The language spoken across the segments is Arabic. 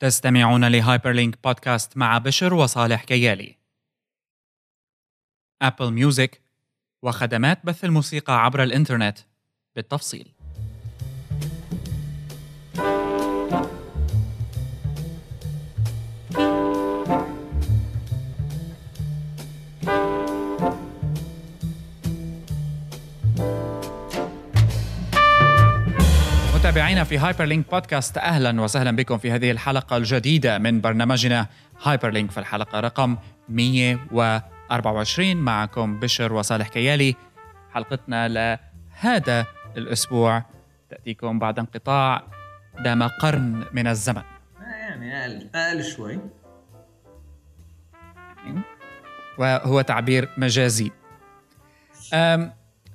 تستمعون ل Hyperlink Podcast مع بشر وصالح كيالي. Apple Music وخدمات بث الموسيقى عبر الإنترنت بالتفصيل. متابعينا في Hyperlink Podcast أهلا وسهلا بكم في هذه الحلقة الجديدة من برنامجنا Hyperlink في الحلقة رقم 124 معكم بشر وصالح كيالي. حلقتنا لهذا الأسبوع. تأتيكم بعد انقطاع دام قرن من الزمن. يعني أقل أقل شوي. وهو تعبير مجازي.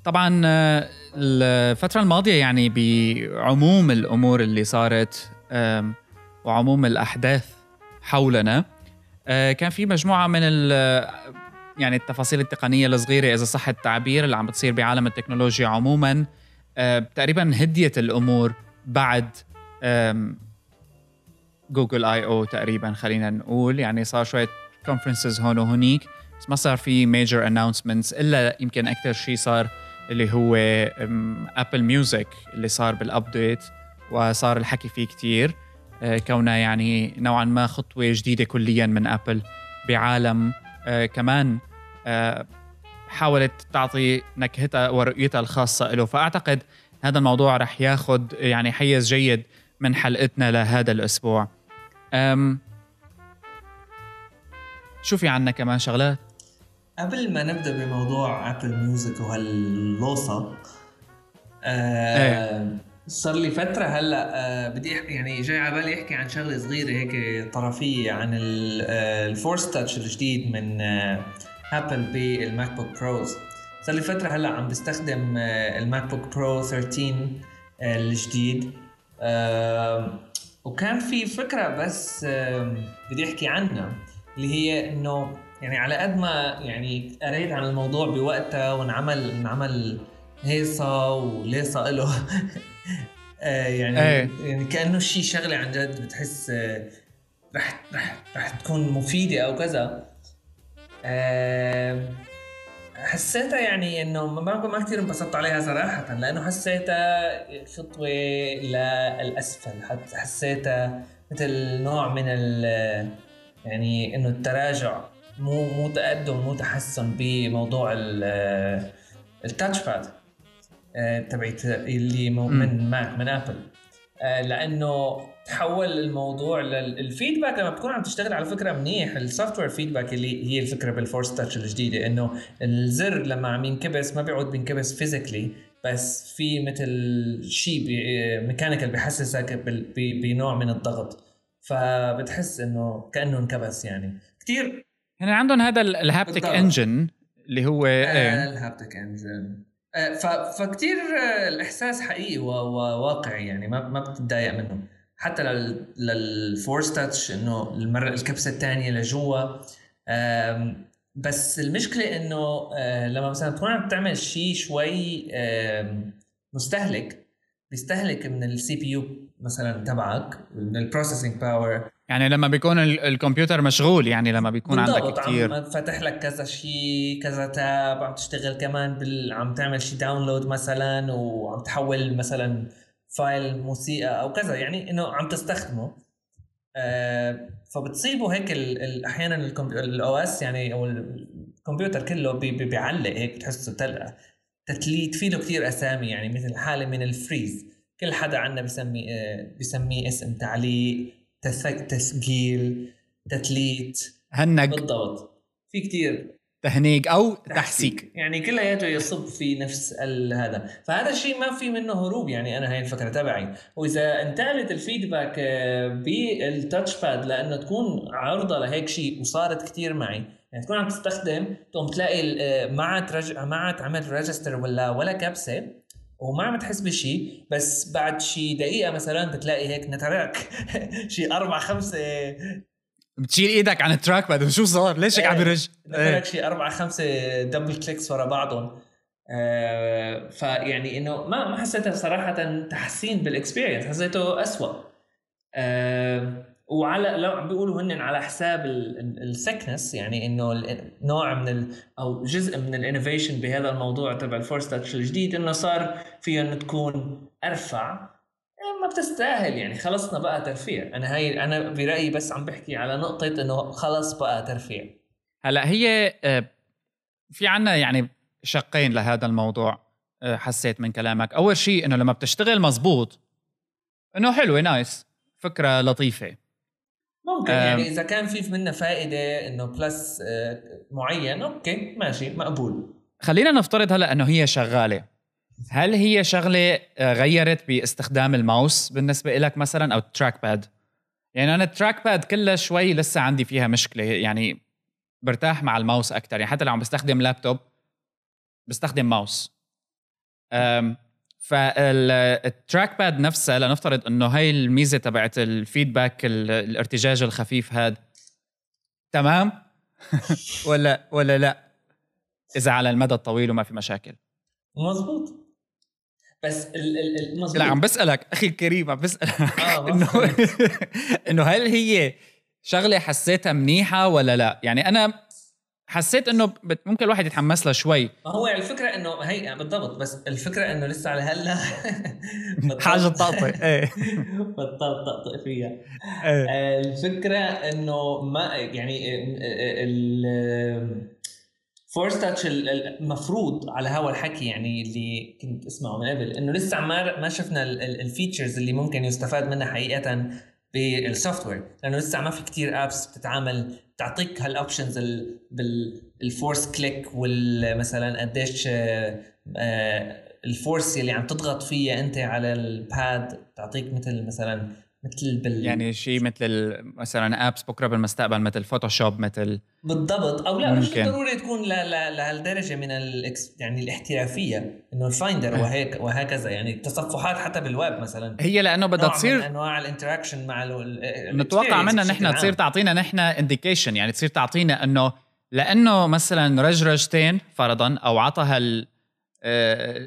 طبعا آه، الفترة الماضية يعني بعموم الأمور اللي صارت وعموم الأحداث حولنا آه، كان في مجموعة من ال يعني التفاصيل التقنية الصغيرة إذا صح التعبير اللي عم بتصير بعالم التكنولوجيا عموما آه، تقريبا هديت الأمور بعد Google I/O تقريبا خلينا نقول. يعني صار شوية conferences هون وهنيك بس ما صار في major announcements إلا يمكن أكثر شيء صار اللي هو Apple Music اللي صار بال update وصار الحكي فيه كتير. آه، كونها يعني نوعا ما خطوة جديدة كليا من Apple بعالم. آه، كمان آه، حاولت تعطي نكهتها ورؤيتها الخاصة له. فأعتقد هذا الموضوع رح ياخذ يعني حيز جيد من حلقتنا لهذا الأسبوع. أم شو في عنا كمان شغلات. قبل ما نبدأ بموضوع Apple Music وهالقصة آه. صار لي فترة هلأ آه بدي يعني جاي على بالي أحكي عن شغلة صغيرة هيك طرفية عن ال- آه، ال Force Touch الجديد من آه Apple بال MacBook Pros صار لي فترة هلأ عم بستخدم آه ال MacBook Pro 13 آه الجديد آه وكان في فكرة بس آه بدي أحكي عنها اللي هي إنه يعني على قد ما يعني قريت عن الموضوع بوقتها وانعمل انعمل هيصة وليصة له. آه يعني إيه. يعني كأنه شيء شغلة عن جد بتحس آه، رح رح رح تكون مفيدة أو كذا. آه، حسيتها يعني إنه ما ما كثير انبسطت عليها صراحة لأنه حسيتها خطوة للاسفل حسيتها مثل نوع من ال يعني إنه التراجع. مو مو تقدم مو تحسن بموضوع ال- ال touchpad آه، تبعت اللي. من Mac من Apple. آه، لأنه تحول الموضوع لل feedback لما بتكون عم تشتغل على فكرة منيح ال software feedback اللي هي الفكرة بال Force Touch الجديدة إنه الزر لما عم ينكبس ما بيعود بينكبس physically بس في مثل شيء mechanical بحسسك بنوع من الضغط. فبتحس إنه كأنه انكبس يعني. كثير يعني عندهم هذا ال- ال haptic بالضبط. engine اللي هو إيه. ال haptic engine فكتير آه، الإحساس حقيقي وواقعي يعني ما ما بتتضايق منه حتى لل لل Force Touch إنه المرة الكبسة الثانية لجوا. بس المشكلة إنه آه، لما مثلا تكون عم تعمل شيء شوي مستهلك بيستهلك من ال CPU مثلا تبعك من ال processing power يعني لما بيكون ال- الكمبيوتر مشغول يعني لما بيكون عندك كتير. عم فاتح لك كذا شيء كذا tab عم تشتغل كمان بال... عم تعمل شيء download مثلا وعم تحول مثلا file موسيقى أو كذا يعني إنه عم تستخدمه. آه فبتصيبه هيك ال... ال... أحيانا ال OS يعني أو الكمبيوتر كله بي... بي... بيعلق هيك بتحسه تل... تتليت فيه له كثير أسامي يعني مثل حالة من ال freeze كل حدا عنا بيسمي آه بيسميه اسم تعليق. تسجيل تتليت. hang. بالضبط. في كتير. تهنيج أو تحسيك. يعني كلياته يصب في نفس هذا. فهذا الشيء ما في منه هروب. يعني أنا هاي الفكرة تبعي. وإذا انتقلت ال feedback آه، بال touchpad لأنه تكون عرضه لهيك شيء وصارت كتير معي. يعني تكون عم تستخدم تقوم تلاقي آه، ما عاد رج... ما عاد عمل register ولا ولا كبسة. وما عم تحس بشيء بس بعد شي دقيقة مثلا بتلاقي هيك نترك شي أربع خمسه بتشيل إيدك عن ال trackpad شو صار؟ ليش هيك عم يرج؟ إيه. لك شيء أربع خمسه double clicks ورا بعضهم. آه فيعني إنه ما ما حسيتها صراحة تحسين بال experience حسيته أسوأ. آه وعلى لو بيقولوا هن على حساب ال thickness يعني إنه نوع من ال أو جزء من ال innovation بهذا الموضوع تبع ال Force Touch الجديد إنه صار فيها انه تكون أرفع. إيه، ما بتستاهل يعني خلصنا بقى ترفيع أنا هاي أنا برأيي بس عم بحكي على نقطة إنه خلص بقى ترفيع هلأ هي آه، في عنا يعني شقين لهذا الموضوع آه، حسيت من كلامك. أول شيء إنه لما بتشتغل مزبوط إنه حلوة nice فكرة لطيفة. ممكن يعني إذا كان في منها فائدة إنه plus آه، معين okay ماشي مقبول. خلينا نفترض هلا إنه هي شغالة. هل هي شغلة آه، غيرت باستخدام الماوس بالنسبة لك مثلا أو ال trackpad يعني أنا ال trackpad كلها شوي لسه عندي فيها مشكلة يعني برتاح مع الماوس أكثر يعني حتى لو عم بستخدم لابتوب بستخدم ماوس فال trackpad نفسها لنفترض إنه هاي الميزة تبعت ال feedback الارتجاج الخفيف هذا تمام؟ ولا ولا لا؟ إذا على المدى الطويل وما في مشاكل. مزبوط بس المزبوط لا عم بسألك أخي الكريم عم بسألك. آه إنه إنه هل هي شغلة حسيتها منيحة ولا لا؟ يعني أنا حسيت إنه ممكن الواحد يتحمس لها شوي. هو الفكرة إنه هي بالضبط بس الفكرة إنه لسه على هلا حاجة تطقطق إيه. بطلت طقطق فيها. إيه. الفكرة إنه ما يعني ال Force Touch المفروض على هوا الحكي يعني اللي كنت أسمعه من قبل إنه لسه ما ما شفنا ال features اللي ممكن يستفاد منها حقيقة. بال software لأنه لسه ما في كتير apps بتتعامل تعطيك هال options بال Force click والمثلا قديش آه، آه، ال force اللي عم تضغط فيها أنت على ال pad تعطيك مثل مثلا مثل بال يعني شيء مثل مثلا apps بكرة بالمستقبل مثل Photoshop مثل بالضبط. أو لا ممكن. مش ضروري تكون لهالدرجة من الإكس يعني الاحترافية إنه ال Finder وهيك وهكذا. يعني التصفحات حتى بالويب مثلا. هي لأنه بدها تصير من أنواع ال interaction مع نتوقع منها نحن تصير تعطينا نحن indication يعني تصير تعطينا إنه لأنه مثلا رجرجتين فرضا أو عطى هال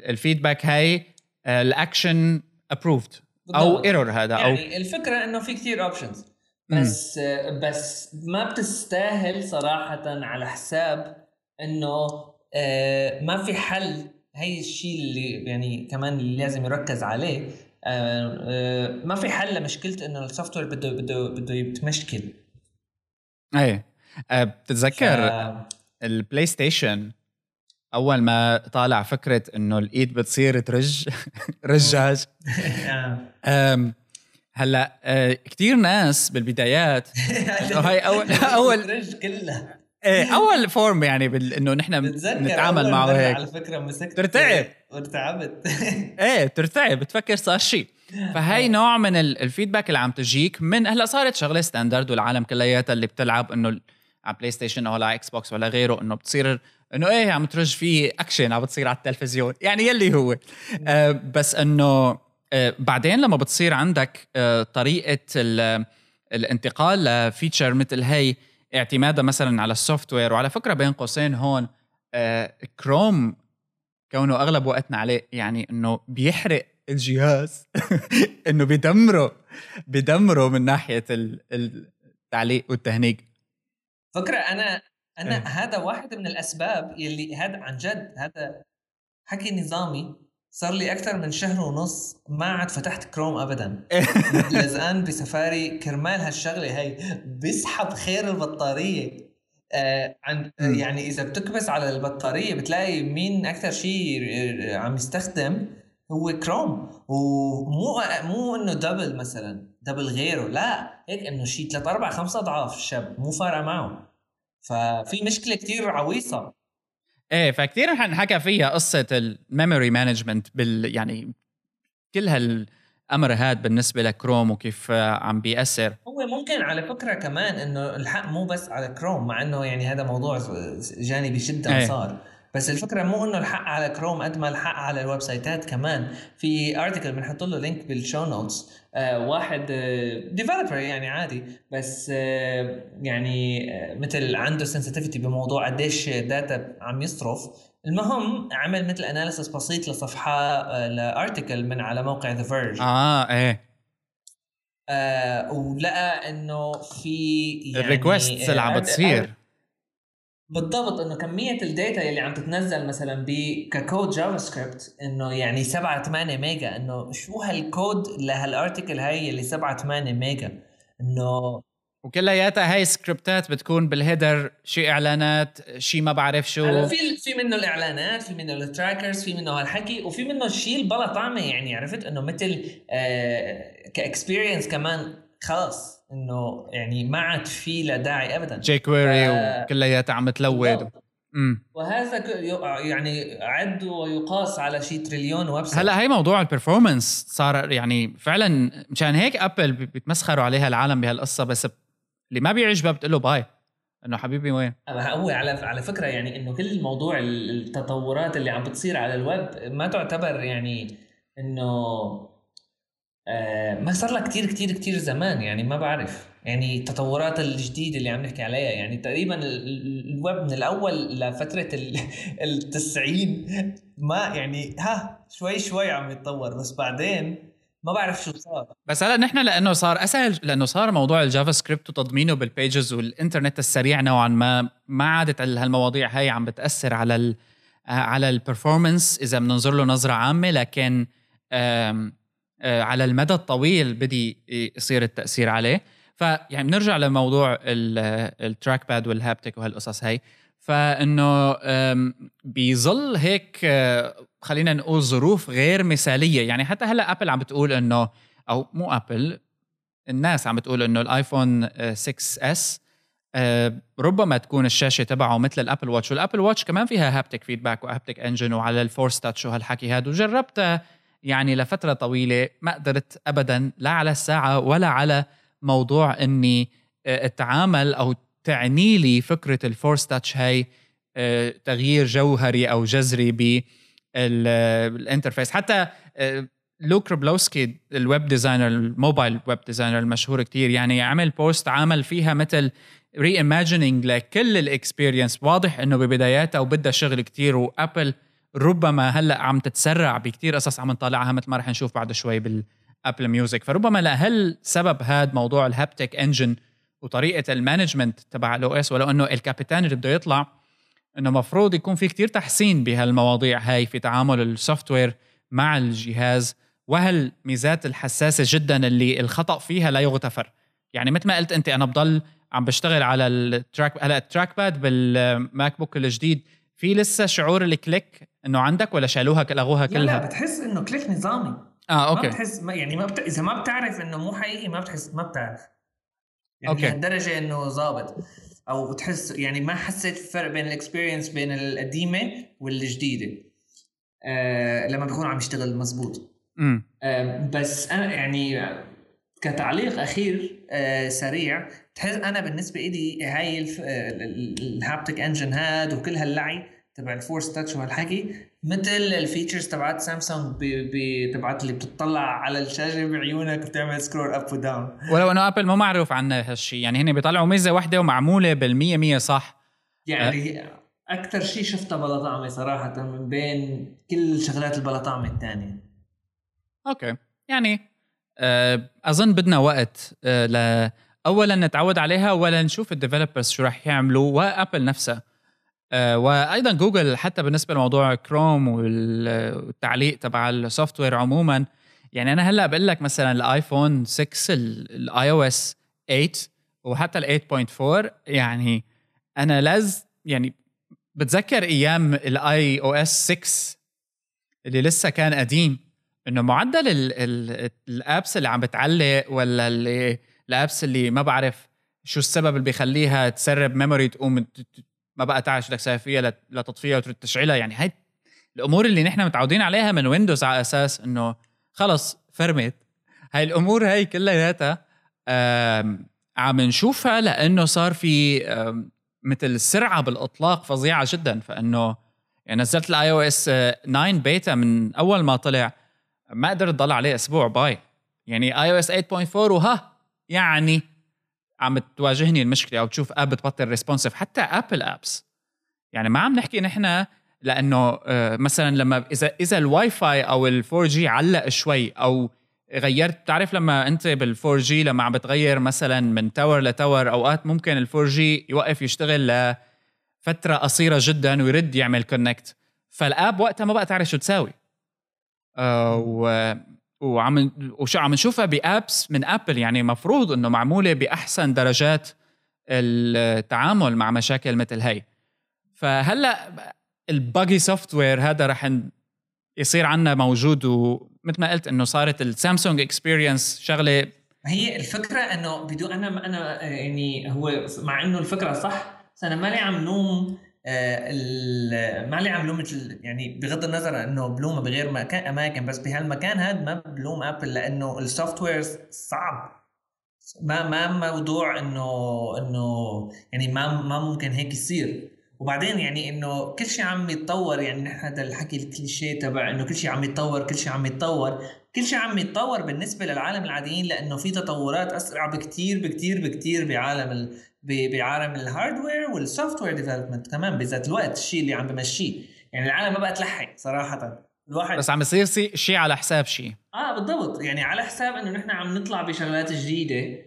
ال feedback هاي آه، ال action approved أو error هذا أو يعني الفكرة إنه في كثير options بس مم. بس ما بتستاهل صراحة على حساب إنه آه، ما في حل. هي الشيء اللي يعني كمان اللي لازم يركز عليه. آه، آه، ما في حل لمشكلة إنه ال software بده بده بده يتمشكل. إيه. بتتذكر ف... ال PlayStation أول ما طالع فكرة إنه الإيد بتصير ترج رجاج هلأ آه، كثير ناس بالبدايات هاي اول اول كلها. إيه أول form يعني بال... إنه نحن نتعامل معه هيك. على فكرة مسكت ترتعب. وارتعبت. إيه ترتعب بتفكر صار شيء فهي آه. نوع من ال feedback اللي عم تجيك من هلأ صارت شغلة standard والعالم كلياتها اللي بتلعب إنه على PlayStation أو على Xbox ولا غيره إنه بتصير إنه إيه عم ترج في اكشن عم بتصير على التلفزيون. يعني يلي هو. آه بس إنه آه بعدين لما بتصير عندك آه طريقة الانتقال ل feature مثل هي اعتمادها مثلا على ال software وعلى فكرة بين قوسين هون آه كروم كونه أغلب وقتنا عليه يعني إنه بيحرق الجهاز. إنه بيدمره بيدمره من ناحية التعليق والتهنيج. فكرة أنا أنا إيه. هذا واحد من الأسباب يلي هذا عن جد هذا حكي نظامي صار لي أكثر من شهر ونص ما عاد فتحت كروم ابدا. لزقان بسفاري كرمال هالشغلة هي بيسحب خير البطارية. آه عند يعني إذا بتكبس على البطارية بتلاقي مين أكثر شيء عم يستخدم هو كروم ومو مو إنه double مثلا double غيره. لا هيك إنه شيء ثلاث أربع خمس أضعاف الشاب مو فارقة معه. ففي مشكلة كتير عويصة. إيه فكتير حكى فيها قصة ال memory management بال يعني كل هالأمر هاد بالنسبة لكروم وكيف عم بيأثر. هو ممكن على فكرة كمان إنه الحق مو بس على كروم مع إنه يعني هذا موضوع جانبي جدا إيه. صار. بس الفكرة مو إنه الحق على كروم قد ما الحق على ال websiteات كمان. في article بنحط له link بال show notes آه واحد developer آه يعني عادي. بس آه يعني آه مثل عنده sensitivity بموضوع قديش data عم يصرف. المهم عمل مثل analysis بسيط لصفحة آه ل article من على موقع The Verge آه إيه. آه ولقى إنه في يعني ال request اللي عم بتصير. بالضبط إنه كمية ال data اللي عم تتنزل مثلا ب ك code JavaScript إنه يعني 7 8 ميجا إنه شو هالكود لهال article هاي اللي 7 8 ميجا؟ إنه وكلياتها هاي scriptات بتكون بال header شي إعلانات شي ما بعرف شو. في في منه الإعلانات في منه ال trackers في منه هالحكي وفي منه الشيء البلا طعمة يعني عرفت؟ إنه مثل آه ك experience كمان خلص إنه يعني ما عاد في له داعي ابدا. jQuery وكلياتها عم ت load. وهذا يعني عد ويقاس على شيء تريليون website هلا هي موضوع ال performance صار يعني فعلا مشان هيك Apple بيتمسخروا عليها العالم بهالقصة بس اللي ما بيعجبها بتقول له bye إنه حبيبي وين؟ هو على على فكرة يعني إنه كل الموضوع التطورات اللي عم بتصير على الويب ما تعتبر يعني إنه آه ما صار لها كثير كثير كثير زمان يعني ما بعرف. يعني التطورات الجديدة اللي عم نحكي عليها يعني تقريبا الويب من الأول لفترة التسعين ما يعني ها شوي شوي عم يتطور بس بعدين ما بعرف شو صار. بس هلا نحن لأنه صار أسهل لأنه صار موضوع ال JavaScript وتضمينه بال pages والإنترنت السريع نوعا ما ما عادت هالمواضيع هاي عم بتأثر على ال على ال performance إذا بننظر له نظرة عامة لكن آه، على المدى الطويل بدي يصير التأثير عليه. فيعني بنرجع لموضوع ال trackpad وال haptic وهالقصص هاي فإنه بيظل هيك آه، خلينا نقول ظروف غير مثالية. يعني حتى هلأ Apple عم بتقول إنه أو مو Apple الناس عم بتقول إنه ال iPhone 6 S آه، ربما تكون الشاشة تبعه مثل ال Apple Watch. وال Apple Watch كمان فيها haptic feedback و haptic engine وعلى ال force touch وهالحكي هذا وجربتها يعني لفترة طويلة ما قدرت ابدا لا على الساعة ولا على موضوع إني أتعامل أو تعني لي فكرة ال force touch آه، تغيير جوهري أو جذري بال interface حتى آه، Luke Wroblewski ال web designer ال mobile web designer المشهور كتير يعني عمل post عمل فيها مثل ري لكل ال experience واضح إنه ببداياتها وبدها شغل كتير و Apple ربما هلا عم تتسرع بكتير قصص عم نطالعها مثل ما رح نشوف بعد شوي بال Apple Music فربما لهل سبب هذا موضوع ال haptic engine وطريقة ال management تبع ال OS ولو إنه ال Capitan اللي بده يطلع إنه مفروض يكون في كتير تحسين بهالمواضيع هاي في تعامل ال software مع الجهاز؟ وهالميزات الحساسة جدا اللي الخطأ فيها لا يغتفر؟ يعني مثل ما قلت أنت أنا بضل عم بشتغل على ال track هلا ال trackpad بال MacBook الجديد في لسه شعور ال click إنه عندك ولا شالوها لغوها كلها لا بتحس إنه click نظامي. آه okay. ما بتحس ما يعني ما بت... إذا ما بتعرف إنه مو حقيقي ما بتحس ما بتعرف. يعني okay. لهالدرجة إنه ظابط. أو بتحس يعني ما حسيت فرق بين ال experience بين القديمة والجديدة. آه لما بيكون عم يشتغل مزبوط. آه بس أنا يعني كتعليق أخير آه سريع تحس أنا بالنسبة لي هاي ال haptic engine هاد وكل هاللعي تبع ال force touch وهالحكي مثل ال features تبعت سامسونج تبعت اللي بتطلع على الشاشة بعيونك وبتعمل scroll up و down ولو إنه Apple مو معروف عنها هالشيء يعني هن بيطلعوا ميزة واحدة ومعمولة بالمية مية صح. يعني أه؟ أكثر شيء شفتها بلا طعمه صراحة من بين كل شغلات البلا طعمه الثانية okay. يعني أظن بدنا وقت أه ل اولا نتعود عليها ولا نشوف ال developers شو راح يعملوا و Apple نفسها. آه، وأيضا جوجل حتى بالنسبة لموضوع كروم والتعليق تبع ال software عموما يعني أنا هلأ بقول لك مثلا ال iPhone 6 ال iOS 8 وحتى ال 8.4 يعني أنا لاز يعني بتذكر أيام ال iOS 6 اللي لسه كان قديم؟ إنه معدل ال apps اللي عم بتعلق ولا اللي ال apps اللي ما بعرف شو السبب اللي بيخليها تسرب memory تقوم ما بقى تعش لك سيفية لتطفيها وتريد تشعلها. يعني هاي الأمور اللي نحن متعودين عليها من Windows على أساس إنه خلص فرمت. هاي الأمور هاي كلياتها عم نشوفها لأنه صار في مثل سرعة بالإطلاق فظيعة جدا. فإنه يعني نزلت ال iOS 9 بيتا من أول ما طلع. ما قدرت ضل عليه أسبوع باي. يعني iOS 8.4 وها يعني عم تواجهني المشكلة أو تشوف app بتبطل responsive حتى Apple apps يعني ما عم نحكي نحن لأنه آه، مثلا لما إذا إذا الواي فاي أو ال 4G علق شوي أو غيرت بتعرف لما أنت بال 4G لما عم بتغير مثلا من tower ل tower أوقات ممكن ال 4G يوقف يشتغل لفترة قصيرة جدا ويرد يعمل connect فال app وقتها ما بقى تعرف شو تساوي. و وعم وشو عم نشوفها ب apps من Apple. يعني مفروض إنه معمولة بأحسن درجات التعامل مع مشاكل مثل هي. فهلأ ال buggy software هذا رح يصير عندنا موجود. ومثل ما قلت إنه صارت ال Samsung experience شغلة هي الفكرة إنه بدون أنا أنا يعني هو مع إنه الفكرة صح بس أنا مالي عم آه، ما لي عم لوم يعني بغض النظر إنه بلومه بغير مكان أماكن بس بهالمكان هذا ما بلوم Apple لأنه ال software صعب. ما ما موضوع انه إنه يعني ما ما ممكن هيك يصير. وبعدين يعني إنه كل شيء عم يتطور يعني نحن هذا الحكي الكليشيه تبع إنه كل شيء عم يتطور كل شيء عم يتطور. كل شيء عم يتطور بالنسبة للعالم العاديين لأنه في تطورات أسرع بكثير بكثير بكثير بعالم ال... بعالم ال hardware وال software development كمان بذات الوقت الشيء اللي عم بمشيه. يعني العالم ما بقى تلحق صراحة. الواحد بس عم يصير شيء على حساب شيء آه بالضبط. يعني على حساب إنه نحن عم نطلع بشغلات جديدة.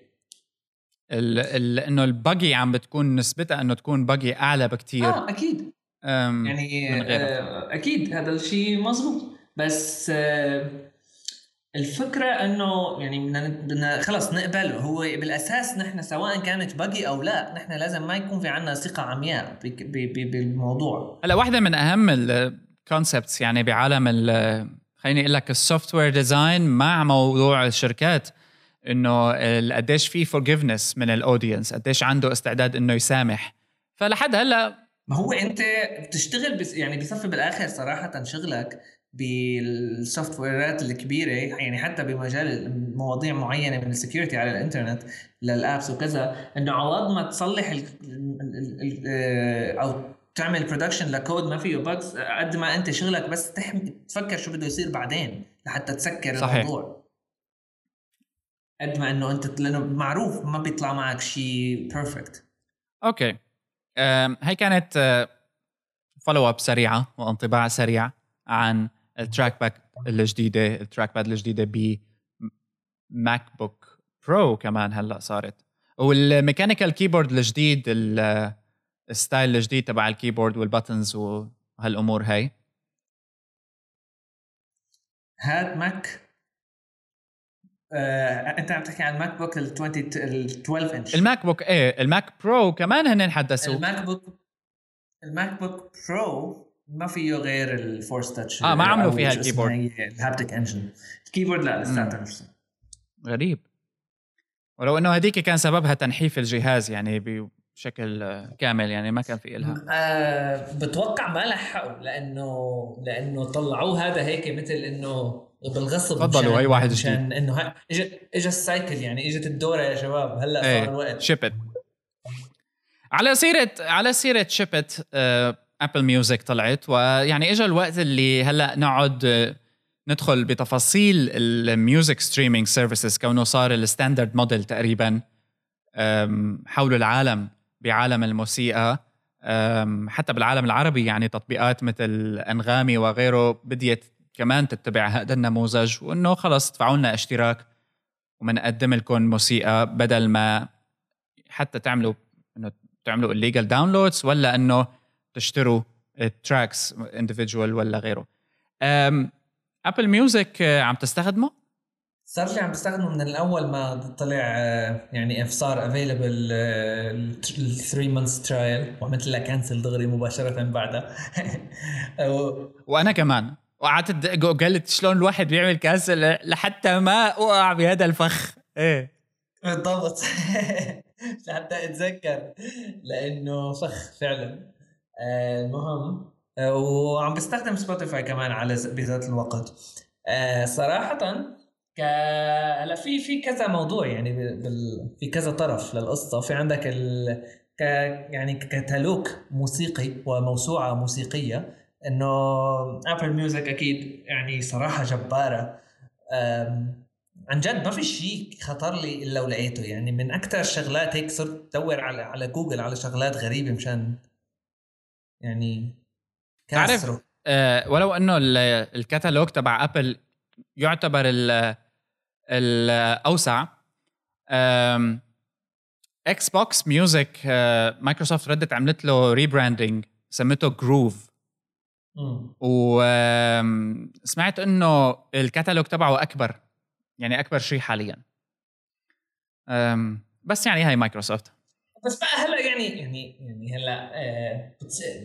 إنه ال buggy عم بتكون نسبتها إنه تكون buggy أعلى بكثير آه أكيد. يعني آه أكيد هذا الشيء مزبوط بس آه الفكرة إنه يعني بدنا بدنا خلص نقبل هو بالأساس نحن سواء كانت buggy أو لا نحن لازم ما يكون في عندنا ثقة عمياء بالموضوع. هلأ واحدة من أهم ال concepts يعني بعالم خليني أقول لك ال software design مع موضوع الشركات. إنه قديش في forgiveness من ال audience قديش عنده استعداد إنه يسامح فلحد هلأ ما هو أنت بتشتغل بس يعني بصفي بالآخر صراحة شغلك بال software ات الكبيرة يعني حتى بمجال مواضيع معينة من ال security على الإنترنت للابس وكذا إنه عوض ما تصلح ال ال آه، أو تعمل production لكود ما فيه bugs قد ما أنت شغلك بس تحمي تفكر شو بده يصير بعدين لحتى تسكر صحيح. الموضوع قد ما إنه أنت لأنه معروف ما بيطلع معك شيء perfect okay. هي كانت follow up سريعة وانطباع سريع عن ال trackpad الجديدة ال trackpad الجديدة ب MacBook Pro كمان هلأ صارت. وال mechanical keyboard الجديد ال style الجديد تبع ال keyboard وال buttons وهالأمور هي. هاد Mac آه، أنت عم تحكي عن ال MacBook ال 20 ال 12 inch ال MacBook إيه ال Mac Pro كمان هن حدثوا. الماك بوك الماك بوك برو ما فيه غير ال Force Touch آه ما عملوا فيها ال keyboard. ال haptic engine ال keyboard لا لساتها غريب. ولو إنه هذيك كان سببها تنحيف الجهاز يعني بشكل كامل يعني ما كان في إلها آه بتوقع ما لحقوا لأنه لأنه طلعوه هذا هيك مثل إنه بالغصب تفضلوا أي واحد عشان إنه اجى اجى ال cycle يعني إجت الدورة يا شباب هلأ صار الوقت شيبت على سيرة على سيرة ship it Apple Music طلعت ويعني اجى الوقت اللي هلأ نقعد آه، ندخل بتفاصيل ال music streaming services كونه صار ال standard model تقريبا حول العالم. بعالم الموسيقى حتى بالعالم العربي يعني تطبيقات مثل أنغامي وغيره بديت كمان تتبع هذا النموذج وإنه خلص ادفعوا لنا اشتراك ومنقدم لكم موسيقى بدل ما حتى تعملوا إنه تعملوا ال legal downloads ولا إنه تشتروا tracks individual ولا غيره. Apple Music عم تستخدمه؟ صار لي عم بستخدمه من الأول ما طلع آه، يعني صار available ال 3 months trial وعملت لها cancel دغري مباشرة بعدها. وأنا كمان. وقعدت قلت شلون الواحد بيعمل cancel لحتى ما أوقع بهذا الفخ. إيه. بالضبط. لحتى أتذكر. لأنه فخ فعلا. آه، المهم آه، وعم بستخدم Spotify كمان على بذات الوقت. صراحة هلا في في كذا موضوع يعني بال... في كذا طرف للقصة. في عندك ال... ك يعني كتالوج موسيقي وموسوعة موسيقية إنه Apple Music أكيد يعني صراحة جبارة. أم... عن جد ما في شيء خطر لي إلا ولقيته. يعني من أكثر الشغلات هيك صرت ادور على على جوجل على شغلات غريبة مشان يعني تعرف آه ولو إنه الكتالوج تبع Apple يعتبر الأوسع. Xbox Music Microsoft ردت عملت له rebranding سمته Groove وسمعت إنه الكتالوج تبعه أكبر يعني أكبر شيء حاليا. بس يعني هاي مايكروسوفت. بس بقى هلا يعني يعني يعني هلا آه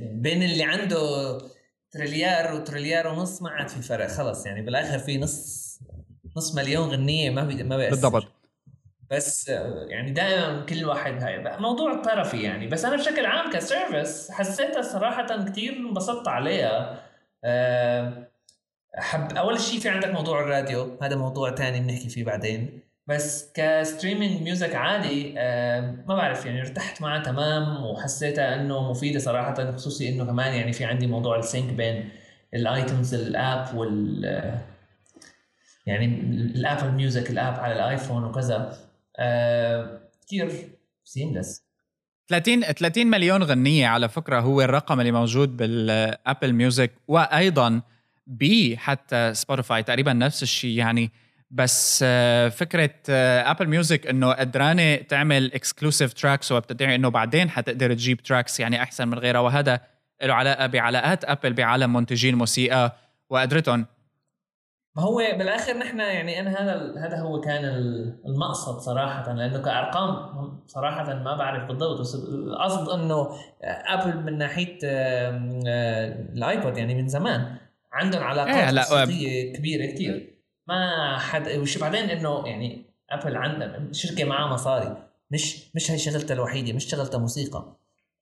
بين اللي عنده تريليار وتريليار ونص ما عاد في فرق خلص يعني بالآخر في نص نص مليون غنية ما بي ما بيأثر. بالضبط. بس يعني دائما كل واحد هاي موضوع طرفي يعني بس أنا بشكل عام ك service حسيتها صراحة كثير انبسطت عليها. آه، حب أول شيء في عندك موضوع الراديو هذا موضوع ثاني بنحكي فيه بعدين. بس ك streaming music عادي آه، ما بعرف يعني ارتحت معها تمام وحسيتها إنه مفيدة صراحة خصوصي إنه كمان يعني في عندي موضوع ال sync بين ال iTunes app وال يعني ال Apple Music ال app على ال iPhone وكذا آه كثير seamless 30 30 مليون غنية على فكرة هو الرقم اللي موجود بال Apple Music وأيضا بي حتى Spotify تقريبا نفس الشيء يعني بس آه، فكرة Apple Music إنه قدرانة تعمل exclusive tracks وبتدعي إنه بعدين حتقدر تجيب tracks يعني أحسن من غيرها. وهذا له علاقة بعلاقات Apple بعالم منتجي الموسيقى وقدرتهم. ما هو بالآخر نحن يعني أنا هذا هذا هو كان المقصد صراحة لأنه كأرقام صراحة ما بعرف بالضبط. بس القصد إنه ابل من ناحية ال iPod يعني من زمان عندهم علاقات اقتصاديه كبيرة كثير ما حد وش بعدين إنه يعني ابل عندها شركة معها مصاري. مش مش هي شغلتها الوحيدة مش شغلتها موسيقى.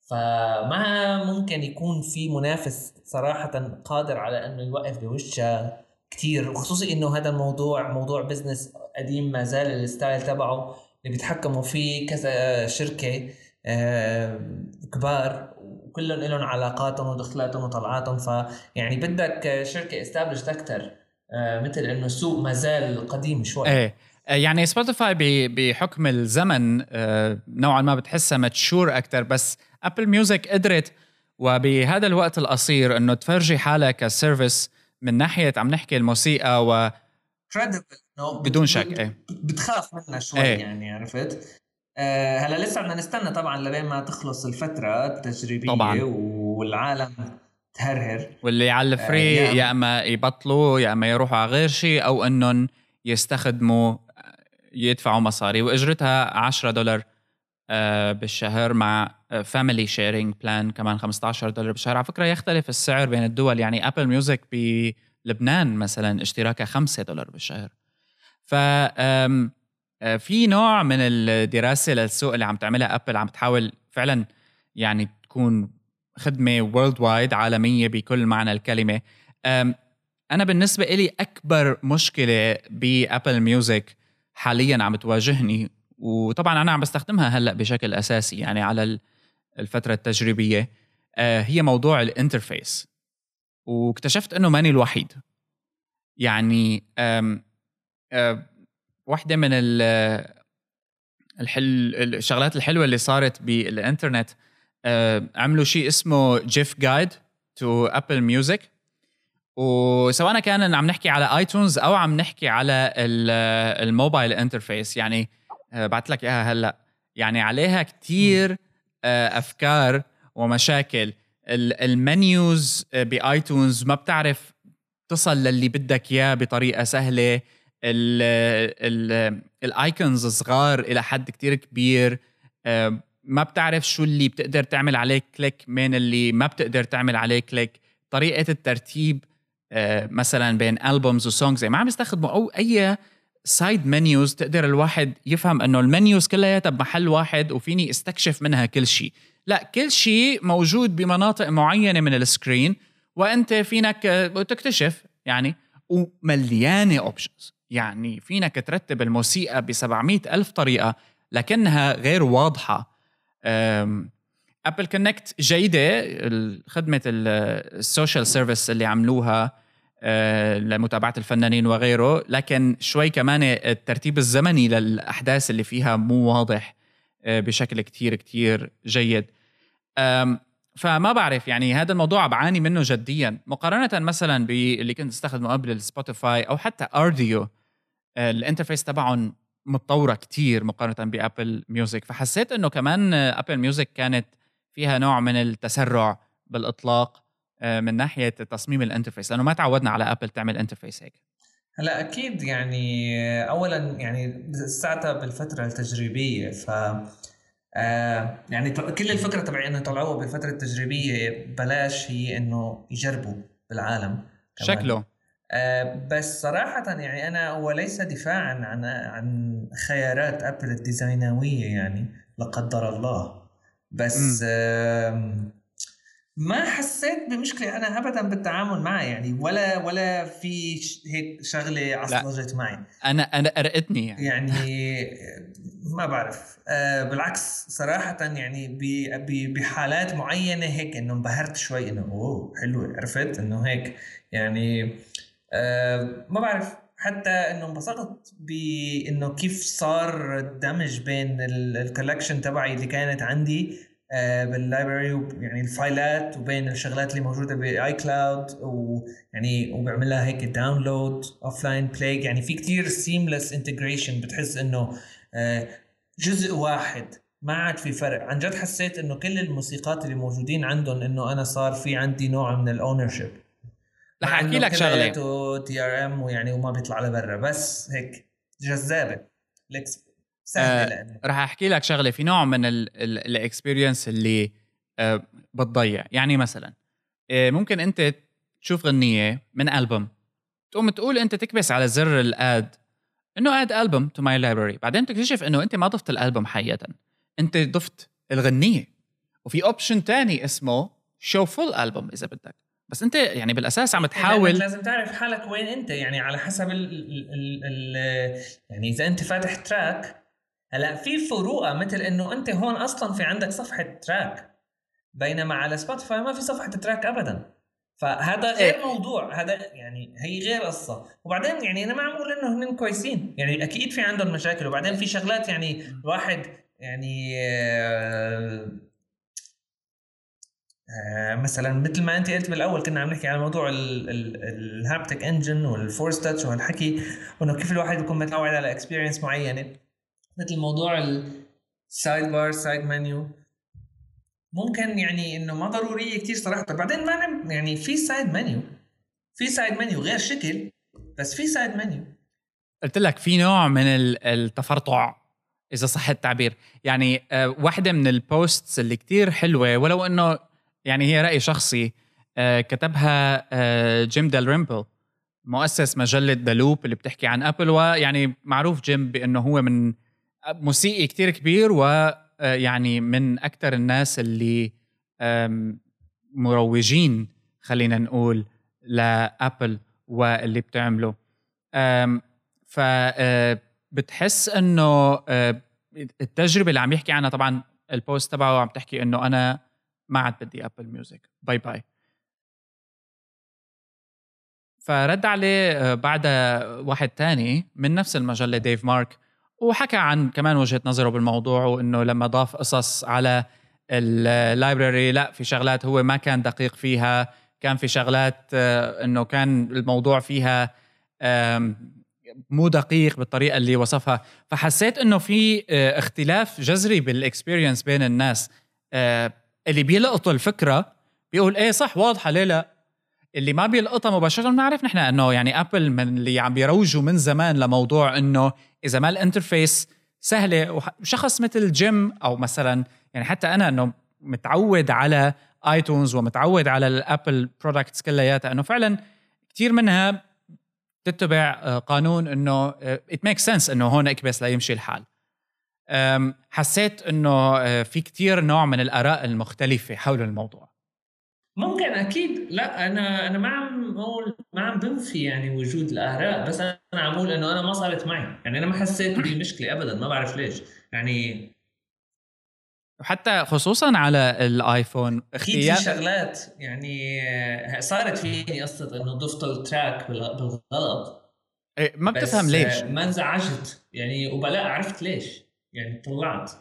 فما ممكن يكون في منافس صراحة قادر على إنه يوقف بوشها كثير وخصوصي إنه هذا الموضوع موضوع business قديم ما زال ال style تبعه اللي بيتحكموا فيه كذا شركة كبار وكلهم لهم علاقاتهم ودخلاتهم وطلعاتهم. فيعني بدك شركة established أكثر مثل إنه السوق ما زال قديم شوي. إيه. آه، يعني سبوتيفاي بحكم الزمن نوعا ما بتحسها mature أكثر بس ابل ميوزك قدرت وبهذا الوقت القصير إنه تفرجي حالها ك service من ناحية عم نحكي الموسيقى و بدون شك إيه. بتخاف منها شوي إيه. يعني عرفت؟ آه هلأ لسه بدنا نستنى طبعا لبين ما تخلص الفترة التجريبية طبعا. والعالم تهرهر. واللي على ال free آه يا اما يبطلوا يا أما يروحوا على غير شيء أو إنهم يستخدموا يدفعوا مصاري. وإجرتها 10 دولار آه، بالشهر مع family sharing plan كمان 15 دولار بالشهر. على فكرة يختلف السعر بين الدول. يعني ابل ميوزك بلبنان مثلا اشتراكها 5 دولار بالشهر. ف آه، في نوع من الدراسة للسوق اللي عم تعملها ابل عم تحاول فعلا يعني تكون خدمة worldwide عالمية بكل معنى الكلمة. أنا بالنسبة لي أكبر مشكلة بأبل ميوزك حاليا عم تواجهني وطبعا أنا عم بستخدمها هلأ بشكل أساسي يعني على الفترة التجريبية آه، هي موضوع ال interface. واكتشفت إنه ماني الوحيد. يعني واحدة من الحل الشغلات الحلوة اللي صارت بالإنترنت عملوا شيء اسمه GIF guide to Apple Music. وسواء كان عم نحكي على آيتونز أو عم نحكي على ال mobile interface. يعني آه، بعت لك إياها هلأ. يعني عليها كتير آه، أفكار ومشاكل. ال menus آه، بآيتونز ما بتعرف تصل للي بدك إياه بطريقة سهلة. ال icons صغار إلى حد كتير كبير. ما بتعرف شو اللي بتقدر تعمل عليه click من اللي ما بتقدر تعمل عليه click طريقة الترتيب مثلا بين albums و songs ما عم يستخدموا أو أي side menus تقدر الواحد يفهم إنه ال menus كلياتها بمحل واحد وفيني استكشف منها كل شيء لا كل شيء موجود بمناطق معينة من ال screen وأنت فينك تكتشف يعني. ومليانه options يعني فينك ترتب الموسيقى ب 700 ألف طريقة لكنها غير واضحة. Apple Connect جيدة. خدمة ال social service اللي عملوها آه، لمتابعة الفنانين وغيره. لكن شوي كمان الترتيب الزمني للأحداث اللي فيها مو واضح آه، بشكل كتير كتير جيد. فما بعرف يعني هذا الموضوع بعاني منه جديا. مقارنة مثلا باللي كنت استخدمه قبل السبوتيفاي أو حتى Rdio ال interface تبعهم متطورة كتير مقارنة بأبل ميوزك. فحسيت إنه كمان أبل ميوزك كانت فيها نوع من التسرع بالإطلاق آه، من ناحية تصميم ال interface لأنه ما تعودنا على أبل تعمل interface هيك. هلا أكيد يعني اولا يعني ساعتها بالفترة التجريبية ف آه يعني كل الفكرة تبعي إنه يطلعوها بالفترة التجريبية بلاش هي إنه يجربوا بالعالم كمان. شكله. بس صراحة يعني أنا هو ليس دفاعا عن عن خيارات أبل الديزاينوية يعني لا قدر الله. بس آه ما حسيت بمشكلة أنا ابدا بالتعامل معه يعني ولا ولا في هيك شغلة عصلجت معي. أنا أنا قرقتني يعني. يعني ما بعرف. آه بالعكس صراحة يعني بحالات معينة هيك إنه انبهرت شوي إنه أوه حلوة عرفت إنه هيك يعني آه ما بعرف حتى إنه انبسطت بإنه كيف صار الدمج بين ال collection تبعي اللي كانت عندي آه، بال library يعني ال fileات وبين الشغلات اللي موجودة بال iCloud ويعني وبعملها هيك download offline play يعني في كثير seamless integration بتحس إنه آه، جزء واحد ما عاد في فرق. عن جد حسيت إنه كل الموسيقات اللي موجودين عندهم إنه أنا صار في عندي نوع من ال ownership رح أحكي لك شغلة. DRM ويعني وما بيطلع لبرا. بس هيك جذابة. سهلة آه رح أحكي لك شغلة. في نوع من ال experience اللي آه بتضيع. يعني مثلا آه ممكن أنت تشوف غنية من ألبوم. تقوم تقول أنت تكبس على زر ال add إنه add album to my library بعدين تكتشف إنه أنت ما ضفت الألبوم حقيقه. أنت ضفت الغنية. وفي option تاني اسمه show full album إذا بدك. بس انت يعني بالأساس عم تحاول لازم تعرف حالك وين انت. يعني على حسب ال ال ال يعني إذا انت فاتح track هلأ في فروقة مثل إنه أنت هون أصلا في عندك صفحة track بينما على سبوتيفاي ما في صفحة track ابدا. فهذا غير إيه. موضوع. هذا يعني هي غير قصة. وبعدين يعني أنا ما عم أقول إنه هن كويسين. يعني أكيد في عندهم مشاكل. وبعدين في شغلات يعني واحد يعني آه مثلا مثل ما انت قلت بالأول كنا عم نحكي على موضوع ال haptic engine وال force touch وهالحكي وانه كيف الواحد بيكون متعود على experience معينة. مثل موضوع ال side bar side menu ممكن يعني إنه ما ضرورية كثير صراحة. بعدين ما يعني في side menu في side menu غير شكل بس في side menu قلت لك في نوع من التفرطع إذا صح التعبير. يعني آه، واحدة من ال posts اللي كتير حلوة ولو إنه يعني هي رأي شخصي آه، كتبها آه، جيم دالريمبل مؤسس مجلة ذا لوب اللي بتحكي عن أبل ويعني معروف جيم بأنه هو من موسيقي كتير كبير ويعني من أكثر الناس اللي مروجين خلينا نقول لأبل واللي بتعمله. ف بتحس إنه التجربة اللي عم يحكي عنها طبعا ال post تبعه عم تحكي إنه أنا ما عاد بدي ابل ميوزك bye bye فرد عليه بعدها واحد تاني من نفس المجله ديف مارك وحكى عن كمان وجهة نظره بالموضوع وإنه لما ضاف قصص على ال library لا في شغلات هو ما كان دقيق فيها. كان في شغلات آه، إنه كان الموضوع فيها مو دقيق بالطريقة اللي وصفها. فحسيت إنه في آه، اختلاف جذري بال experience بين الناس. آه، اللي بيلقطوا الفكرة بيقول إيه صح واضحة ليه لا؟ اللي ما بيلقطها مباشرة بنعرف نحن إنه يعني ابل من اللي عم بيروجوا من زمان لموضوع إنه إذا ما ال interface سهلة وشخص مثل جيم أو مثلا يعني حتى أنا إنه متعود على iTunes ومتعود على الابل برودكتس كلياتها إنه فعلا كثير منها تتبع قانون إنه it make sense إنه هون اكبس ليمشي الحال. حسيت إنه آه، في كثير نوع من الآراء المختلفة حول الموضوع. ممكن أكيد. لا أنا أنا ما عم أقول ما عم بنفي يعني وجود الآراء بس أنا عم أقول إنه أنا ما صارت معي. يعني أنا ما حسيت بمشكله ابدا ما بعرف ليش. يعني وحتى خصوصا على الآيفون اختيار في شغلات يعني صارت فيني قصة إنه ضفت التراك بالغلط. إيه ما بتفهم ليش. ما انزعجت. يعني وبلا عرفت ليش. يعني طلعت.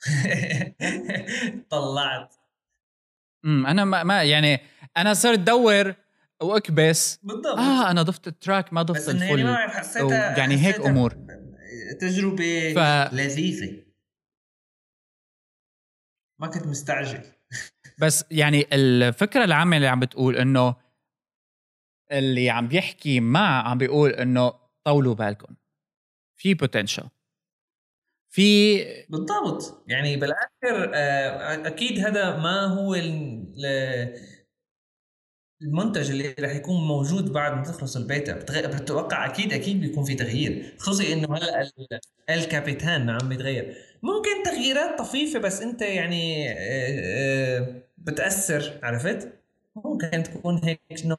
طلعت. امم أنا ما, ما يعني أنا صرت أدور وأكبس. بالضبط. آه أنا ضفت التراك ما ضفت بس إنه يعني ما الفل حسيتها يعني هيك حسيتها أمور. تجربة ف- لذيذة. ما كنت مستعجل. بس يعني الفكرة العامة اللي عم بتقول إنه اللي عم بيحكي مع عم بيقول إنه طولوا بالكم. في بوتنشل في بالضبط. يعني بالآخر آه، أكيد هذا ما هو ال- ال- المنتج اللي رح يكون موجود بعد ما تخلص البيتا بتوقع أكيد أكيد بيكون في تغيير. خصوصي إنه هلأ ال- الكابيتان عم يتغير ممكن تغييرات طفيفة بس أنت يعني آه، آه، بتأثر عرفت؟ ممكن تكون هيك نوع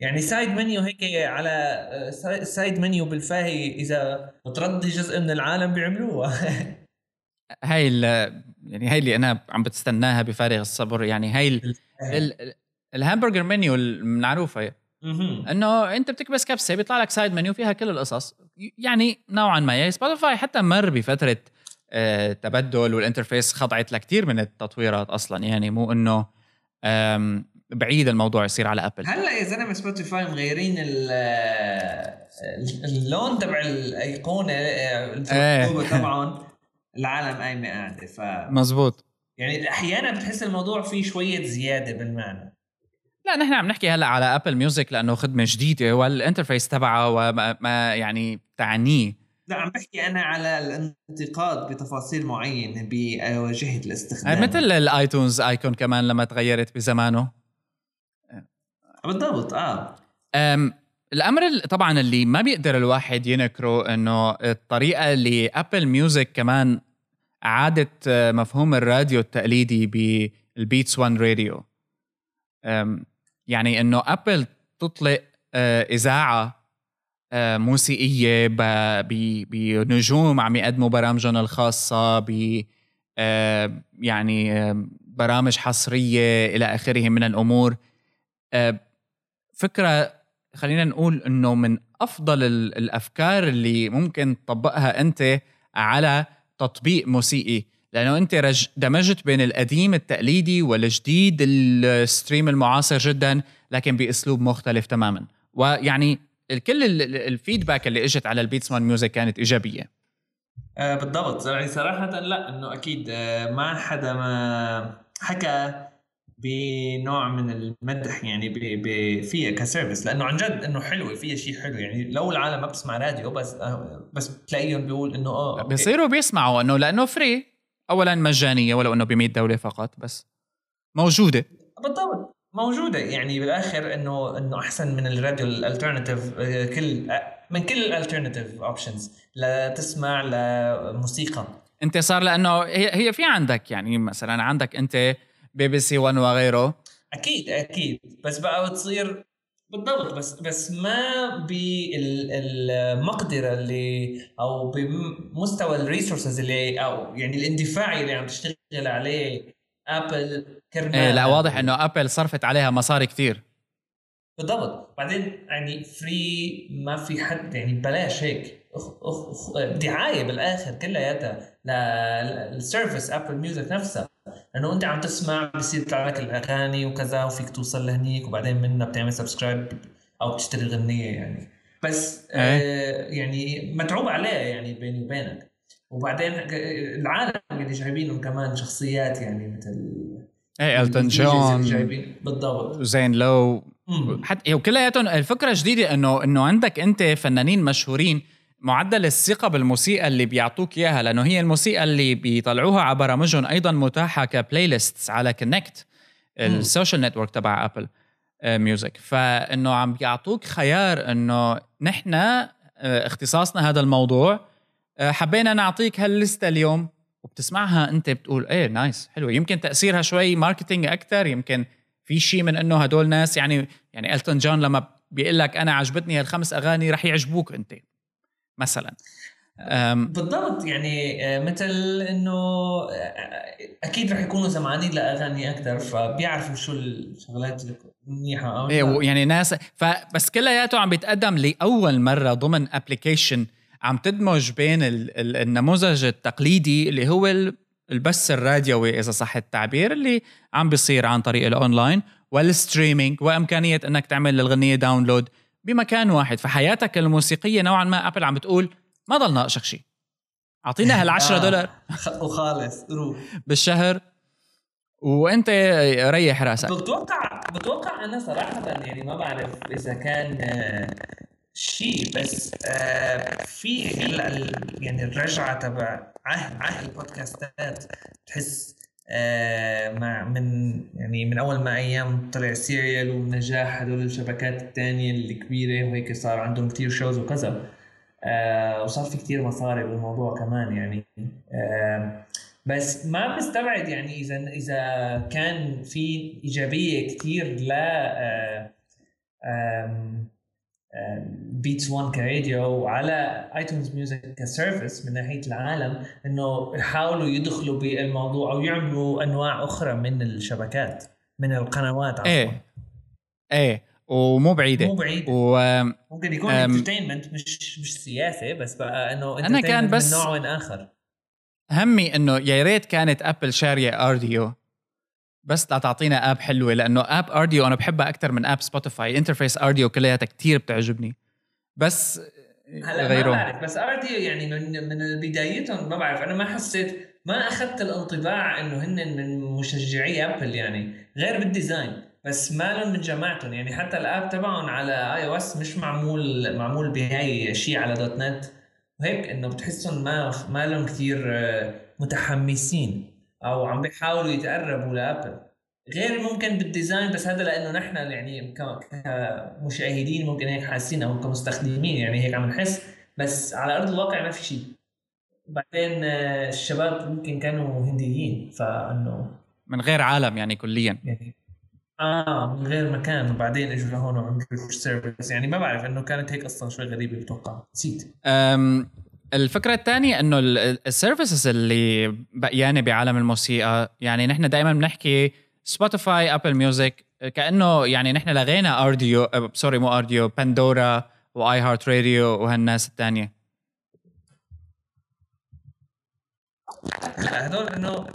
يعني سايد منيو هيك على آه، ساي- سايد منيو بالفاهي إذا بترضي جزء من العالم بيعملوها هاي ال- يعني هاي اللي أنا عم بتستناها بفارغ الصبر. يعني هاي ال- ال- الـ hamburger menu المعروفة. إنه أنت بتكبس كبسة بيطلع لك side menu فيها كل القصص. يعني نوعا ما يعني سبوتيفاي حتى مر بفترة آه، تبدل وال interface خضعت لكثير من التطويرات أصلا. يعني مو إنه بعيد الموضوع يصير على ابل هلا يا زلمة سبوتيفاي مغيرين ال- ال- اللون تبع الأيقونة. المكتوبه طبعا العالم قايمه قاعدة ف مزبوط. يعني أحيانا بتحس الموضوع فيه شوية زيادة بالمعنى. لا نحن عم نحكي هلا على ابل ميوزك لأنه خدمة جديدة وال interface تبعها وما ما يعني تعنيه. لا عم بحكي أنا على الانتقاد بتفاصيل معينة بواجهه الاستخدام. مثل ال iTunes icon كمان لما تغيرت بزمانه. بالضبط آه. الأمر ال- طبعا اللي ما بيقدر الواحد ينكره إنه الطريقة اللي ابل ميوزك كمان عادت مفهوم الراديو التقليدي بال Beats 1 راديو يعني إنه ابل تطلق آه، إذاعة آه، موسيقية بنجوم عم يقدموا برامجهم الخاصة ب آه، يعني برامج حصرية إلى آخره من الأمور. فكرة خلينا نقول إنه من أفضل ال- الأفكار اللي ممكن تطبقها أنت على تطبيق موسيقي. لأنه أنت رج دمجت بين القديم التقليدي والجديد الستريم المعاصر جدا لكن بأسلوب مختلف تماما. ويعني كل ال- ال- الفيدباك اللي إجت على البيتس مان ميوزك كانت إيجابية. آه بالضبط. يعني صراحة لا إنه أكيد آه ما حدا ما حكى بنوع من المدح يعني ب- ب- فيها كسيرفيس لأنه عن جد إنه حلوة فيها شيء حلو. يعني لو العالم ما بتسمع راديو بس آه بس بتلاقيهم بيقول إنه آه أوكي. بيصيروا بيسمعوا إنه لأنه free اولا مجانية ولو إنه ب 100 دولة فقط بس موجودة. بالضبط موجودة. يعني بالآخر إنه إنه أحسن من الراديو ال alternative كل آه، من كل ال alternative options لتسمع لموسيقى أنت صار لأنه هي هي في عندك يعني مثلا عندك أنت بي بي سي 1 وغيره؟ أكيد أكيد. بس بقى بتصير بالضبط بس بس ما بالمقدرة اللي أو بمستوى ال resources اللي أو يعني الاندفاعي اللي عم تشتغل عليه أبل كرمال. إيه لا واضح إنه أبل صرفت عليها مصاري كتير. بالضبط. بعدين يعني free ما في حد يعني بلاش هيك. أخ أخ أخ دعاية بالآخر كلياتها لل service أبل ميوزك نفسها. لأنه أنت عم تسمع بصير يطلع لك الأغاني وكذا وفيك توصل لهنيك وبعدين منها بتعمل subscribe أو بتشتري غنية يعني. بس آه يعني متعوب عليها يعني بيني وبينك. وبعدين العالم اللي جايبينهم كمان شخصيات يعني مثل إيه التون جون بالضبط. زين لو. حتى وكلياتهم الفكرة جديدة انه إنه عندك أنت فنانين مشهورين معدل الثقة بالموسيقى اللي بيعطوك إياها لأنه هي الموسيقى اللي بيطلعوها على برامجهم أيضا متاحة ك playlist على كونكت ال social network تبع ابل ميوزك فإنه عم بيعطوك خيار إنه نحن آه، اختصاصنا هذا الموضوع آه، حبينا نعطيك هاللستة اليوم وبتسمعها أنت بتقول إيه nice حلوة. يمكن تأثيرها شوي marketing أكثر يمكن في شيء من إنه هدول ناس يعني يعني التون جون لما بيقول لك أنا عجبتني هالخمس أغاني رح يعجبوك أنت. مثلا بالضبط يعني آه، مثل إنه آه، أكيد رح يكونوا سمعانين لأغاني أكثر فبيعرفوا شو الشغلات المنيحه أو إيه. يعني ناس فبس كلياته عم بيتقدم لأول مرة ضمن application عم تدمج بين ال- ال- النموذج التقليدي اللي هو ال- البث الراديوي إذا صح التعبير اللي عم بيصير عن طريق ال online وال streaming وإمكانية إنك تعمل الغنيه download بمكان واحد فحياتك الموسيقية نوعا ما أبل عم بتقول ما ضل ناقصك شيء. اعطينا هال 10 دولار. وخلص روح. بالشهر. وأنت ريح راسك. بتوقع بتوقع أنا صراحة يعني ما بعرف إذا كان آه، شيء بس آه، في يعني الرجعة تبع عهد عهد ال podcastات تحس آه، مع من يعني من أول ما أيام طلع سيريال ونجاح هدول الشبكات الثانية الكبيرة وهيك صار عندهم كثير shows وكذا. وصار في كثير مصاري بالموضوع كمان يعني. بس ما بستبعد يعني اذا إذا كان في إيجابية كثير ل بيتس 1 كراديو وعلى آيتونز ميوزك ك service من ناحية العالم إنه يحاولوا يدخلوا بالموضوع أو يعملوا أنواع أخرى من الشبكات من القنوات عفوا. إيه. إيه. ومو بعيدة. مو بعيدة. و... ممكن يكون entertainment مش مش سياسة بس بقى إنه أنا كان بس من نوع آخر. همي إنه يا ريت كانت ابل شارية أرديو بس لا تعطينا app حلوة لأنه app أرديو أنا بحبها أكثر من app سبوتيفاي interface أرديو كلياتها كثير بتعجبني. بس هلا ما بعرف بس ارديو يعني من من بدايتهم ما بعرف أنا ما حسيت ما أخذت الانطباع إنه هن من مشجعي أبل يعني غير بال design بس ما لهم من جماعتهم يعني حتى ال app تبعهم على iOS مش معمول معمول بهاي شيء على .NET وهيك إنه بتحسهم ما ما لهم كثير آه، متحمسين أو عم بيحاولوا يتقربوا لأبل. غير ممكن بال design بس هذا لأنه نحن يعني كمشاهدين ممكن هيك حاسين أو كمستخدمين يعني هيك عم نحس بس على أرض الواقع ما في شيء. بعدين آه، الشباب ممكن كانوا هنديين فإنه من غير عالم يعني كليا. يعني آه من غير مكان. وبعدين إجوا لهون وعملوا service يعني ما بعرف إنه كانت هيك أصلا شوي غريبة بتوقع. نسيت. الفكرة الثانية إنه ال services اللي بقيانة بعالم الموسيقى يعني نحن دائما بنحكي سبوتيفاي ابل ميوزك كأنه يعني نحن لغينا أرديو sorry مو أرديو باندورا واي هارت راديو وهالناس الثانية هدول إنه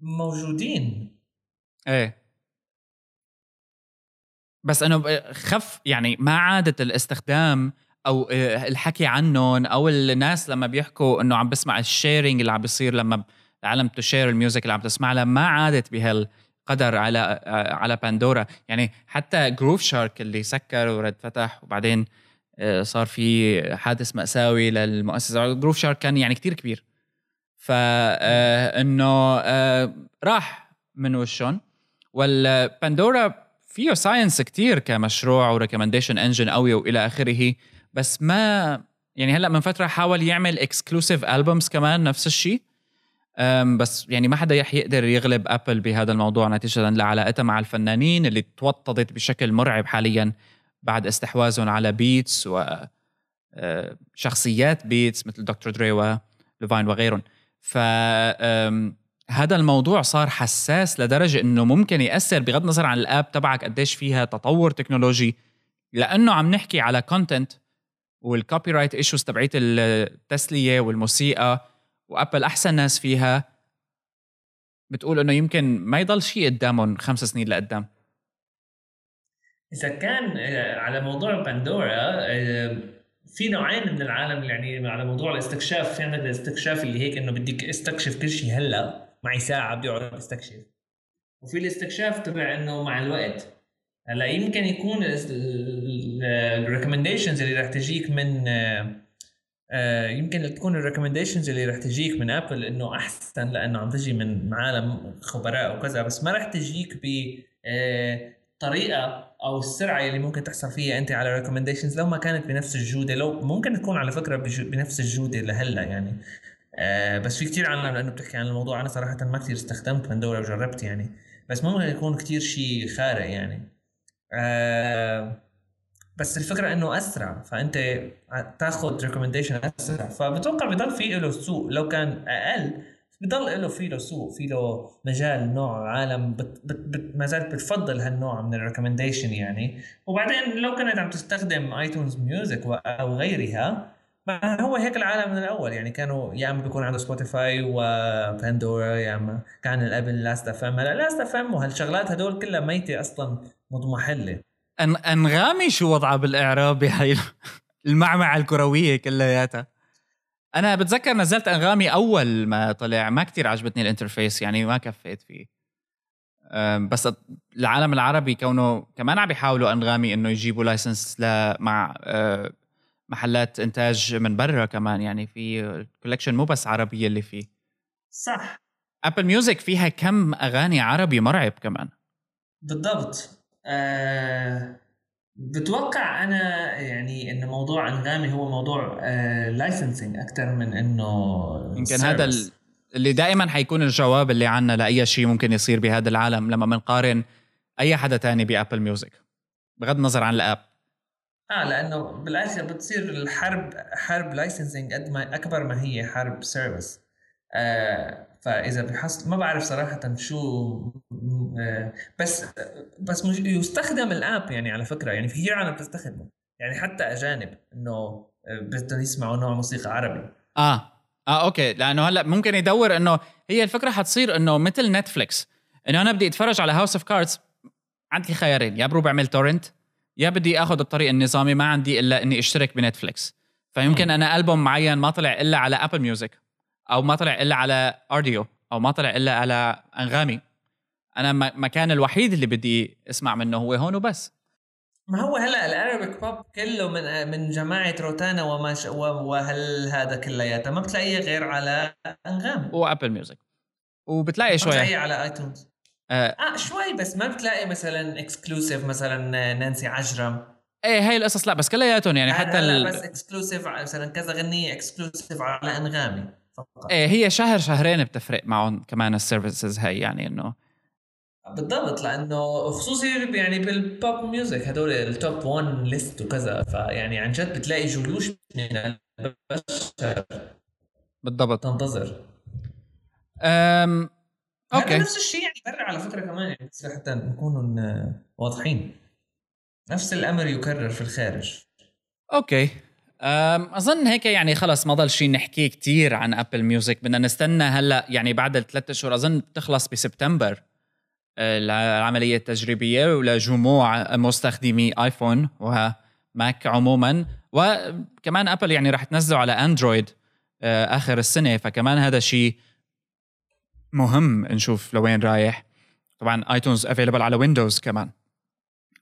موجودين. إيه. بس إنه خف يعني ما عادت الاستخدام أو آه، الحكي عنهم أو الناس لما بيحكوا إنه عم بسمع ال sharing اللي عم بيصير لما العالم تshare ال music اللي عم تسمع ما عادت بهالقدر على آه، على باندورا يعني حتى جروف شارك اللي سكر ورد فتح وبعدين آه، صار في حادث مأساوي للمؤسسة. جروف شارك كان يعني كتير كبير. فانه راح من وشهم. والباندورا فيه science كتير كمشروع و recommendation engine قوي وإلى آخره. بس ما يعني هلأ من فترة حاول يعمل exclusive albums كمان نفس الشيء. بس يعني ما حدا يقدر يغلب ابل بهذا الموضوع نتيجة لعلاقتها مع الفنانين اللي توطدت بشكل مرعب حاليا بعد استحواذهم على بيتس و شخصيات بيتس مثل دكتور دري وأيوفين وغيرهم. ف هذا الموضوع صار حساس لدرجة إنه ممكن يأثر بغض النظر عن ال app تبعك قديش فيها تطور تكنولوجي لأنه عم نحكي على content وال copyright issues تبعيت التسلية والموسيقى. وأبل أحسن ناس فيها. بتقول إنه يمكن ما يضل شيء قدامهم خمس سنين لقدام. إذا كان آه، على موضوع باندورا آه، في نوعين من العالم يعني على موضوع الاستكشاف. في عندك الاستكشاف اللي هيك إنه بدك استكشف كل شيء هلأ معي ساعة بدي أقعد أستكشف. وفي الاستكشاف تبع إنه مع الوقت. هلأ يمكن يكون الريكومنديشنز اللي رح تجيك من آه، يمكن تكون ال recommendations اللي رح تجيك من Apple إنه أحسن لأنه عم تجي من عالم خبراء وكذا بس ما رح تجيك ب آه، أو السرعة اللي ممكن تحصل فيها أنت على recommendations لو ما كانت بنفس الجودة لو ممكن تكون على فكرة بنفس الجودة لهلأ يعني. آه بس في كثير عالم لأنه بتحكي عن الموضوع أنا صراحة ما كثير استخدمت Pandora وجربت يعني بس ممكن يكون كثير شيء خارق يعني. آه بس الفكرة إنه أسرع فأنت تاخذ recommendation أسرع. فبتوقع بضل في له سوق لو كان أقل بضل له في له سوق في له مجال نوع عالم. بت بت بت ما زالت بتفضل هالنوع من ال recommendation يعني. وبعدين لو كانت عم تستخدم iTunes Music أو غيرها ما هو هيك العالم من الأول. يعني كانوا يا إما بيكون عنده Spotify و Pandora يا إما كان ال Apple Last.fm هلا Last.fm وهالشغلات هدول كلها ميتة أصلا مضمحلة. أن أنغامي شو وضعها بالإعراب بهاي المعمعة الكروية كلياتها. أنا بتذكر نزلت أنغامي أول ما طلع ما كتير عجبتني ال interface يعني ما كفيت فيه. بس العالم العربي كونه كمان عم بيحاولوا أنغامي إنه يجيبوا license مع محلات إنتاج من برا كمان يعني في collection مو بس عربية اللي فيه. صح. Apple Music فيها كم أغاني عربي مرعب كمان. بالضبط. أه بتوقع أنا يعني إن موضوع أنغامي هو موضوع licensing آه أكثر من إنه يمكن هذا اللي دائما حيكون الجواب اللي عنا لأي شيء ممكن يصير بهذا العالم لما بنقارن أي حدا تاني ب Apple Music بغض النظر عن ال app. آه لأنه بالآخر بتصير الحرب حرب licensing قد ما أكبر ما هي حرب service آه فإذا بحصل ما بعرف صراحة شو بس بس يستخدم ال app يعني على فكرة يعني في عالم بتستخدمه يعني حتى أجانب إنه آه، بدهم يسمعوا نوع موسيقى عربي. آه. آه أوكي. لأنه هلأ ممكن يدور إنه هي الفكرة حتصير إنه مثل Netflix. إنه أنا بدي أتفرج على House of Cards عندي خيارين. يا برو بعمل torrent يا بدي آخذ الطريق النظامي ما عندي إلا إني أشترك ب Netflix. فيمكن أنا ألبوم معين ما طلع إلا على Apple Music أو ما طلع إلا على Rdio أو ما طلع إلا على أنغامي. أنا مكان الوحيد اللي بدي أسمع منه هو هون وبس. ما هو هلأ ال Arabic pop كله من من جماعة روتانا وما ش... وهل هذا كلياته؟ ما بتلاقيه غير على أنغامي و Apple Music. وبتلاقي شوي بتلاقيه على iTunes. آه. آه شوي بس ما بتلاقي مثلا exclusive مثلا نانسي عجرم. إيه هاي القصص لا بس كلياتهم يعني حتى ال... بس exclusive مثلا كذا غنية exclusive على أنغامي. فقط. إيه هي شهر شهرين بتفرق معهم كمان ال services هاي يعني إنه بالضبط لأنه خصوصي يعني بال pop music هدول ال top 1 list وكذا فيعني عن جد بتلاقي جيوش من البشر. بالضبط. تنتظر. أم... أوكي. نفس الشيء يعني برا على فكرة كمان يعني بس حتى نكون واضحين. نفس الأمر يكرر في الخارج. أوكي. أظن هيك يعني خلص ما ضل شيء نحكيه كثير عن Apple Music بدنا نستنى هلا يعني بعد الثلاث اشهر أظن بتخلص بسبتمبر العملية التجريبية ولجموع مستخدمي iPhone و Mac عموما. وكمان Apple يعني راح تنزله على Android آه، آخر السنة. فكمان هذا شيء مهم نشوف لوين رايح. طبعا iTunes available على Windows كمان.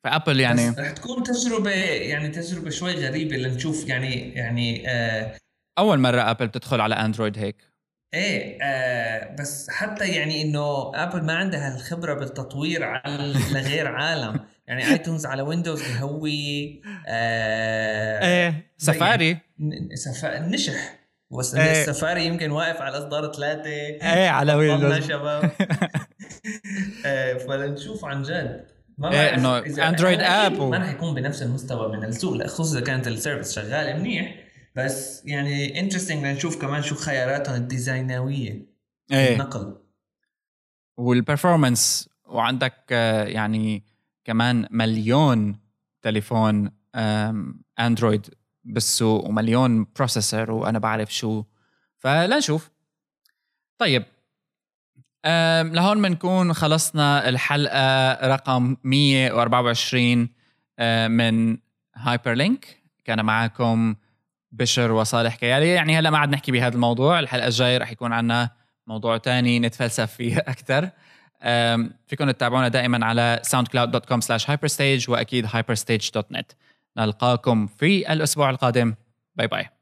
ف Apple يعني. رح تكون تجربة يعني تجربة شوي غريبة لنشوف يعني يعني آه أول مرة Apple تدخل على Android هيك. إيه آه بس حتى يعني إنه Apple ما عندها الخبره بالتطوير على لغير عالم. يعني iTunes على Windows بهوي آه إيه سفاري. سفا... نشح. بس إيه. السفاري يمكن واقف على إصدار ثلاثة. إيه على Windows شباب. آه فلنشوف عن جد. إنه Android app ما راح يكون بنفس المستوى من السوق خصوصا إذا كانت ال service شغالة منيح. بس يعني interesting لنشوف كمان شو خياراتهم ال design وية إيه. النقل. وال performance وعندك آه، يعني كمان مليون تليفون Android بالسوق ومليون processor وأنا بعرف شو. فلنشوف. طيب لهون بنكون خلصنا الحلقة رقم 124 آه، من Hyperlink كان معكم بشر وصالح كيالي. يعني هلا ما عاد نحكي بهذا الموضوع الحلقة الجاية رح يكون عنا موضوع تاني نتفلسف فيه أكثر. فيكم تتابعونا دائما على soundcloud.com slash hyperstage وأكيد hyperstage.net نلقاكم في الأسبوع القادم. باي باي